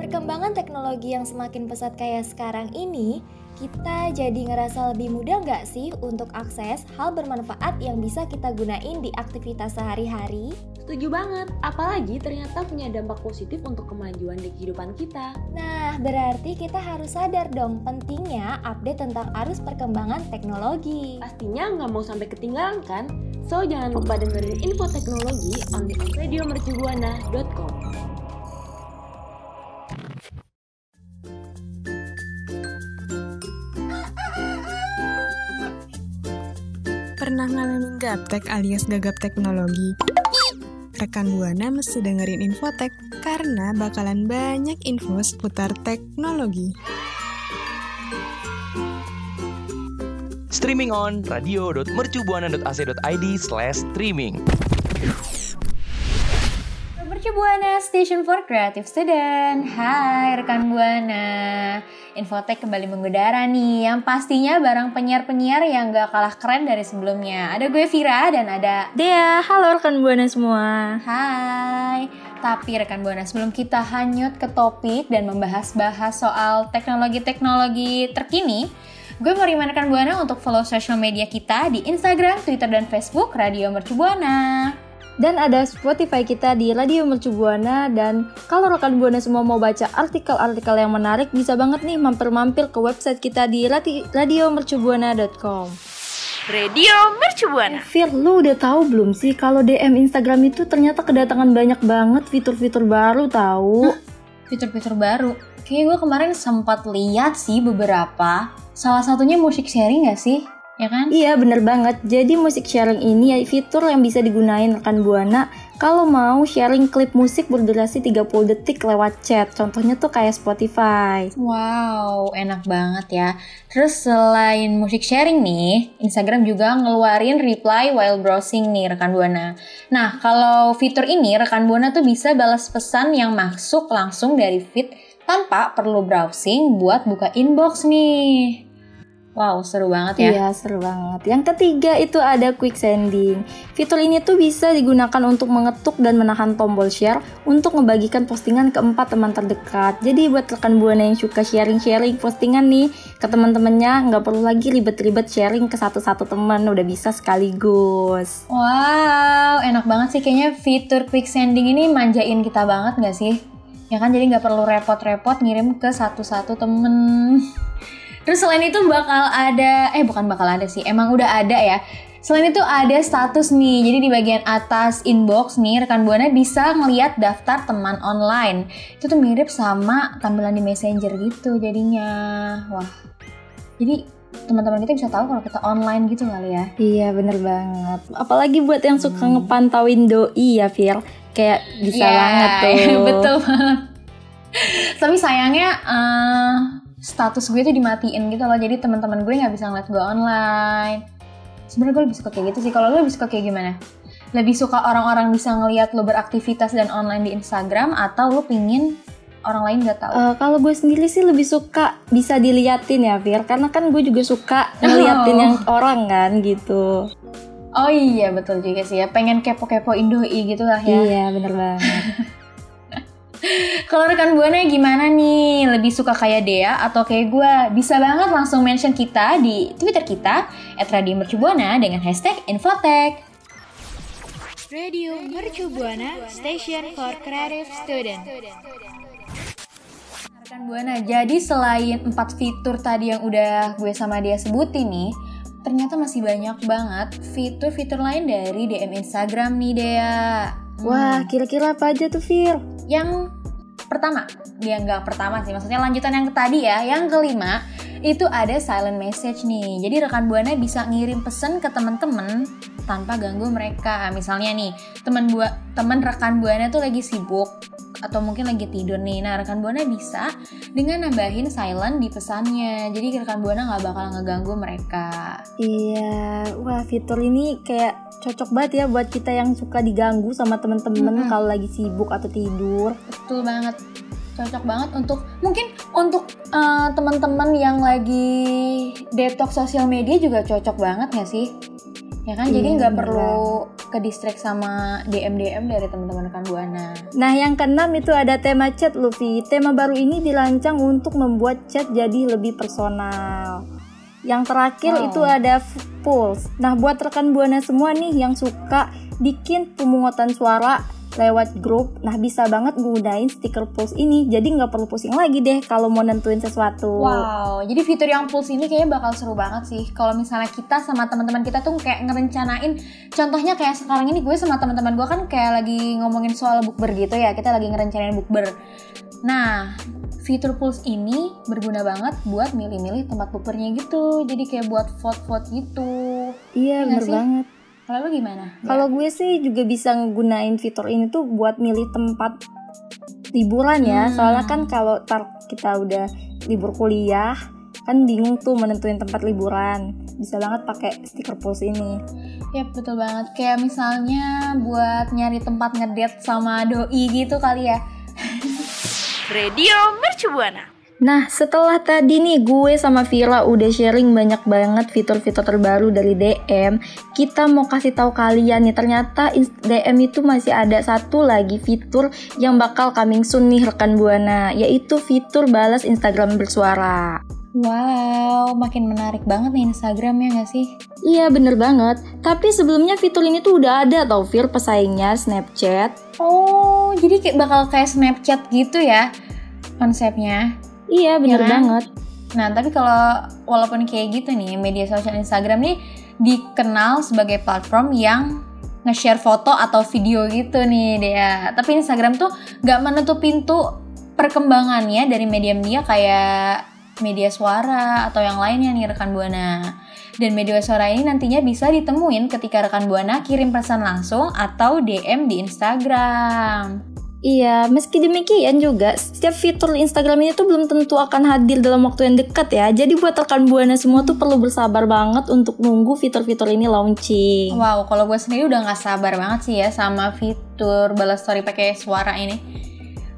Perkembangan teknologi yang semakin pesat kayak sekarang ini, kita jadi ngerasa lebih mudah nggak sih untuk akses hal bermanfaat yang bisa kita gunain di aktivitas sehari-hari? Setuju banget, apalagi ternyata punya dampak positif untuk kemajuan di kehidupan kita. Nah, berarti kita harus sadar dong pentingnya update tentang arus perkembangan teknologi. Pastinya nggak mau sampai ketinggalan kan? So, jangan lupa dengerin info teknologi on the radiomercubuana.com. Pernah ngalamin gaptek alias gagap teknologi? Rekan Buana mesti dengerin Infotek karena bakalan banyak info seputar teknologi. Streaming on radio.mercubuana.ac.id slash streaming. Mercu Buana Station for Creative Student. Hai rekan Buana. Infotek kembali mengudara nih Yang pastinya barang penyiar-penyiar yang gak kalah keren dari sebelumnya. Ada gue Vira dan ada Dea, halo rekan Buana semua. Hai. Tapi rekan Buana sebelum kita hanyut ke topik dan membahas-bahas soal teknologi-teknologi terkini Gue mau remind rekan Buana untuk follow social media kita di Instagram, Twitter, dan Facebook Radio Mercu Buana Dan ada Spotify kita di Radio Mercu Buana Dan kalau rekan Buana semua mau baca artikel-artikel yang menarik Bisa banget nih mampir-mampir ke website kita di radiomercubuana.com Radio Mercubuana. Fir, lu udah tahu belum sih kalau DM Instagram itu ternyata kedatangan banyak banget fitur-fitur baru tahu? fitur-fitur baru. Kayaknya gue kemarin sempat lihat sih beberapa. Salah satunya musik sharing gak sih? Ya kan? Iya bener banget, jadi musik sharing ini ya fitur yang bisa digunain rekan Buana kalau mau sharing klip musik berdurasi 30 detik lewat chat. Contohnya tuh kayak Spotify. Wow, enak banget ya. Terus selain musik sharing nih, Instagram juga ngeluarin reply while browsing nih rekan Buana. Nah, kalau fitur ini rekan Buana tuh bisa balas pesan yang masuk langsung dari feed tanpa perlu browsing buat buka inbox nih. Wow, seru banget ya. Iya seru banget. Yang ketiga itu ada quick sending. Fitur ini tuh bisa digunakan untuk mengetuk dan menahan tombol share untuk membagikan postingan ke empat teman terdekat. Jadi buat rekan buana yang suka sharing-sharing postingan nih ke teman-temannya nggak perlu lagi ribet-ribet sharing ke satu-satu teman, udah bisa sekaligus. Wow, enak banget sih kayaknya fitur quick sending ini manjain kita banget gak sih? Ya kan jadi nggak perlu repot-repot ngirim ke satu-satu temen. Terus selain itu bakal ada, eh bukan bakal ada sih, emang udah ada ya. Selain itu ada status nih, jadi di bagian atas inbox nih rekan buana bisa ngeliat daftar teman online. Itu tuh mirip sama tampilan di messenger gitu jadinya. Wah, jadi teman-teman kita bisa tahu kalau kita online gitu kali ya. Iya bener banget. Apalagi buat yang suka ngepantauin doi ya Fir. Kayak bisa Iya, banget tuh. betul banget. Tapi sayangnya eh, status gue tuh dimatiin gitu loh. Jadi teman-teman gue nggak bisa ngeliat gue online. Sebenarnya gue lebih suka kayak gitu sih. Kalau lo lebih suka kayak gimana? Lebih suka orang-orang bisa ngeliat lo beraktivitas dan online di Instagram atau lo pingin orang lain nggak tahu? Eh, kalau gue sendiri sih lebih suka bisa diliatin ya Fir. Karena kan gue juga suka ngeliatin Oh. yang orang kan gitu. Oh iya betul juga sih ya. Pengen kepo-kepoin doi gitu lah ya. Iya bener banget. Kalau rekan buana gimana nih? Lebih suka kayak Dea atau kayak gue? Bisa banget langsung mention kita di Twitter kita @radiomercubuana dengan hashtag Infotek. Radio Mercubuana, station for creative student. Rekan buana, jadi selain empat fitur tadi yang udah gue sama dia sebutin nih, ternyata masih banyak banget fitur-fitur lain dari DM Instagram nih Dea. Wah kira-kira apa aja tuh Fir? Yang pertama, dia nggak pertama sih, maksudnya lanjutan yang tadi ya. Yang kelima, itu ada silent message nih. Jadi rekan buana bisa ngirim pesan ke teman-teman tanpa ganggu mereka. Misalnya nih, teman buat teman rekan buana tuh lagi sibuk atau mungkin lagi tidur nih. Nah, rekan buana bisa dengan nambahin silent di pesannya. Jadi rekan buana nggak bakal ngeganggu mereka. Iya, wah fitur ini kayak cocok banget ya buat kita yang suka diganggu sama temen-temen Mm-mm. kalau lagi sibuk atau tidur. Betul banget. Cocok banget untuk mungkin untuk eh, teman-teman yang lagi detox sosial media juga cocok banget gak sih? Ya kan, jadi Iya, nggak bener perlu ke distract sama DM DM dari teman-teman rekan buana. Nah, yang keenam itu ada tema chat, Luffy. Tema baru ini dirancang untuk membuat chat jadi lebih personal. Yang terakhir Wow. itu ada Pulse. Nah, buat rekan buana semua nih yang suka bikin pemungutan suara lewat grup, nah bisa banget gunain stiker Pulse ini. Jadi nggak perlu pusing lagi deh kalau mau nentuin sesuatu. Wow, jadi fitur yang Pulse ini kayaknya bakal seru banget sih. Kalau misalnya kita sama teman-teman kita tuh kayak ngerencanain, contohnya kayak sekarang ini gue sama teman-teman gue kan kayak lagi ngomongin soal bukber gitu ya. Kita lagi ngerencanain bukber. Nah, fitur Pulse ini berguna banget buat milih-milih tempat bukbernya gitu. Jadi kayak buat vote-vote gitu. Iya, Iya bener sih? banget. Kalau lu gimana? Kalau gue sih juga bisa gunain fitur ini tuh buat milih tempat liburan ya. Hmm. Soalnya kan kalau tar kita udah libur kuliah, kan bingung tuh menentuin tempat liburan. Bisa banget pakai stiker pulse ini. Ya betul banget. Kayak misalnya buat nyari tempat ngedate sama doi gitu kali ya. Radio Mercu Buana. Nah, setelah tadi nih gue sama Vira udah sharing banyak banget fitur-fitur terbaru dari DM, kita mau kasih tahu kalian nih ternyata DM itu masih ada satu lagi fitur yang bakal coming soon nih rekan Buana, yaitu fitur balas Instagram bersuara. Wow, makin menarik banget nih Instagram ya nggak sih? Iya bener banget, tapi sebelumnya fitur ini tuh udah ada tau Fir pesaingnya Snapchat. Oh, jadi kayak bakal kayak Snapchat gitu ya konsepnya. Iya bener Ya kan? banget. Nah, tapi kalau walaupun kayak gitu nih, media sosial Instagram nih dikenal sebagai platform yang nge-share foto atau video gitu nih dia. Tapi Instagram tuh nggak menutup pintu perkembangannya dari media-media kayak media suara atau yang lainnya nih rekan Buana. Dan media suara ini nantinya bisa ditemuin ketika rekan Buana kirim pesan langsung atau DM di Instagram. Iya, meski demikian juga, setiap fitur Instagram ini tuh belum tentu akan hadir dalam waktu yang dekat ya. Jadi buat rekan Buana semua tuh perlu bersabar banget untuk nunggu fitur-fitur ini launching. Wow, kalau gue sendiri udah nggak sabar banget sih ya sama fitur balas story pakai suara ini.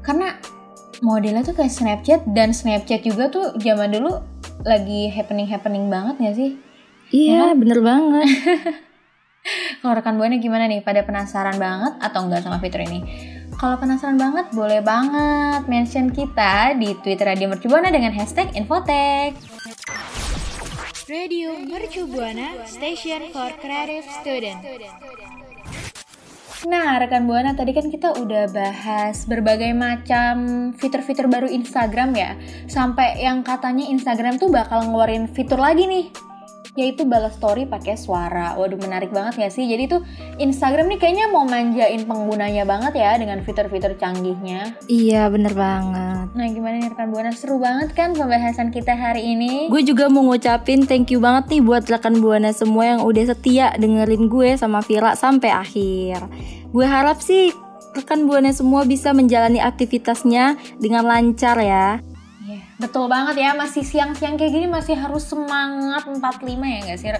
Karena modelnya tuh kayak Snapchat dan Snapchat juga tuh zaman dulu lagi happening-happening banget gak sih? Iya, bener banget. Kalau rekan buana gimana nih? Pada penasaran banget atau enggak sama fitur ini? Kalau penasaran banget, boleh banget mention kita di Twitter Radio Mercu Buana dengan hashtag Infotek. Radio Mercu Buana, Station for Creative Student. Nah, rekan Buana tadi kan kita udah bahas berbagai macam fitur-fitur baru Instagram ya. Sampai yang katanya Instagram tuh bakal ngeluarin fitur lagi nih. Yaitu balas story pakai suara. Waduh, menarik banget ya sih? Jadi tuh Instagram nih kayaknya mau manjain penggunanya banget ya dengan fitur-fitur canggihnya. iya, bener banget. Nah, gimana nih rekan Buana? Seru banget kan pembahasan kita hari ini? Gue juga mau ngucapin thank you banget nih buat rekan Buana semua yang udah setia dengerin gue sama Vira sampai akhir. Gue harap sih rekan Buana semua bisa menjalani aktivitasnya dengan lancar ya. Betul banget ya. Masih siang-siang kayak gini masih harus semangat 45 ya nggak sih?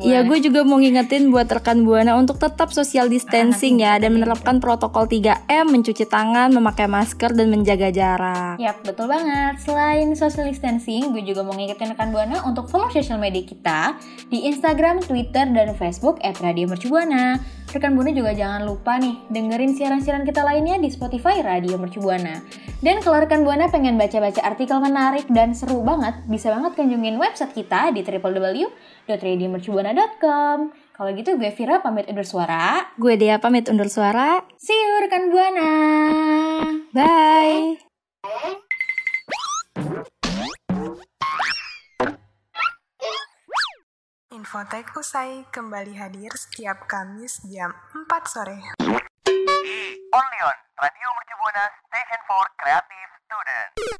Iya, gue juga mau ngingetin buat rekan Buana untuk tetap social distancing ya dan menerapkan protokol 3M, mencuci tangan, memakai masker dan menjaga jarak. Yap, betul banget. Selain social distancing, gue juga mau ngingetin rekan Buana untuk follow social media kita di Instagram, Twitter, dan Facebook @radiomercubuana. Rekan Buana juga jangan lupa nih dengerin siaran-siaran kita lainnya di Spotify Radio Mercubuana. Dan kalau rekan Buana pengen baca-baca artikel menarik dan seru banget, bisa banget kunjungin website kita di www.radiomercubuana.com. Kalau gitu gue Vira pamit undur suara. Gue Dea pamit undur suara. See you rekan Buana. Bye. Infotek usai kembali hadir setiap Kamis jam 4 sore. Only on Radio Mercu Buana Station for Creative Student.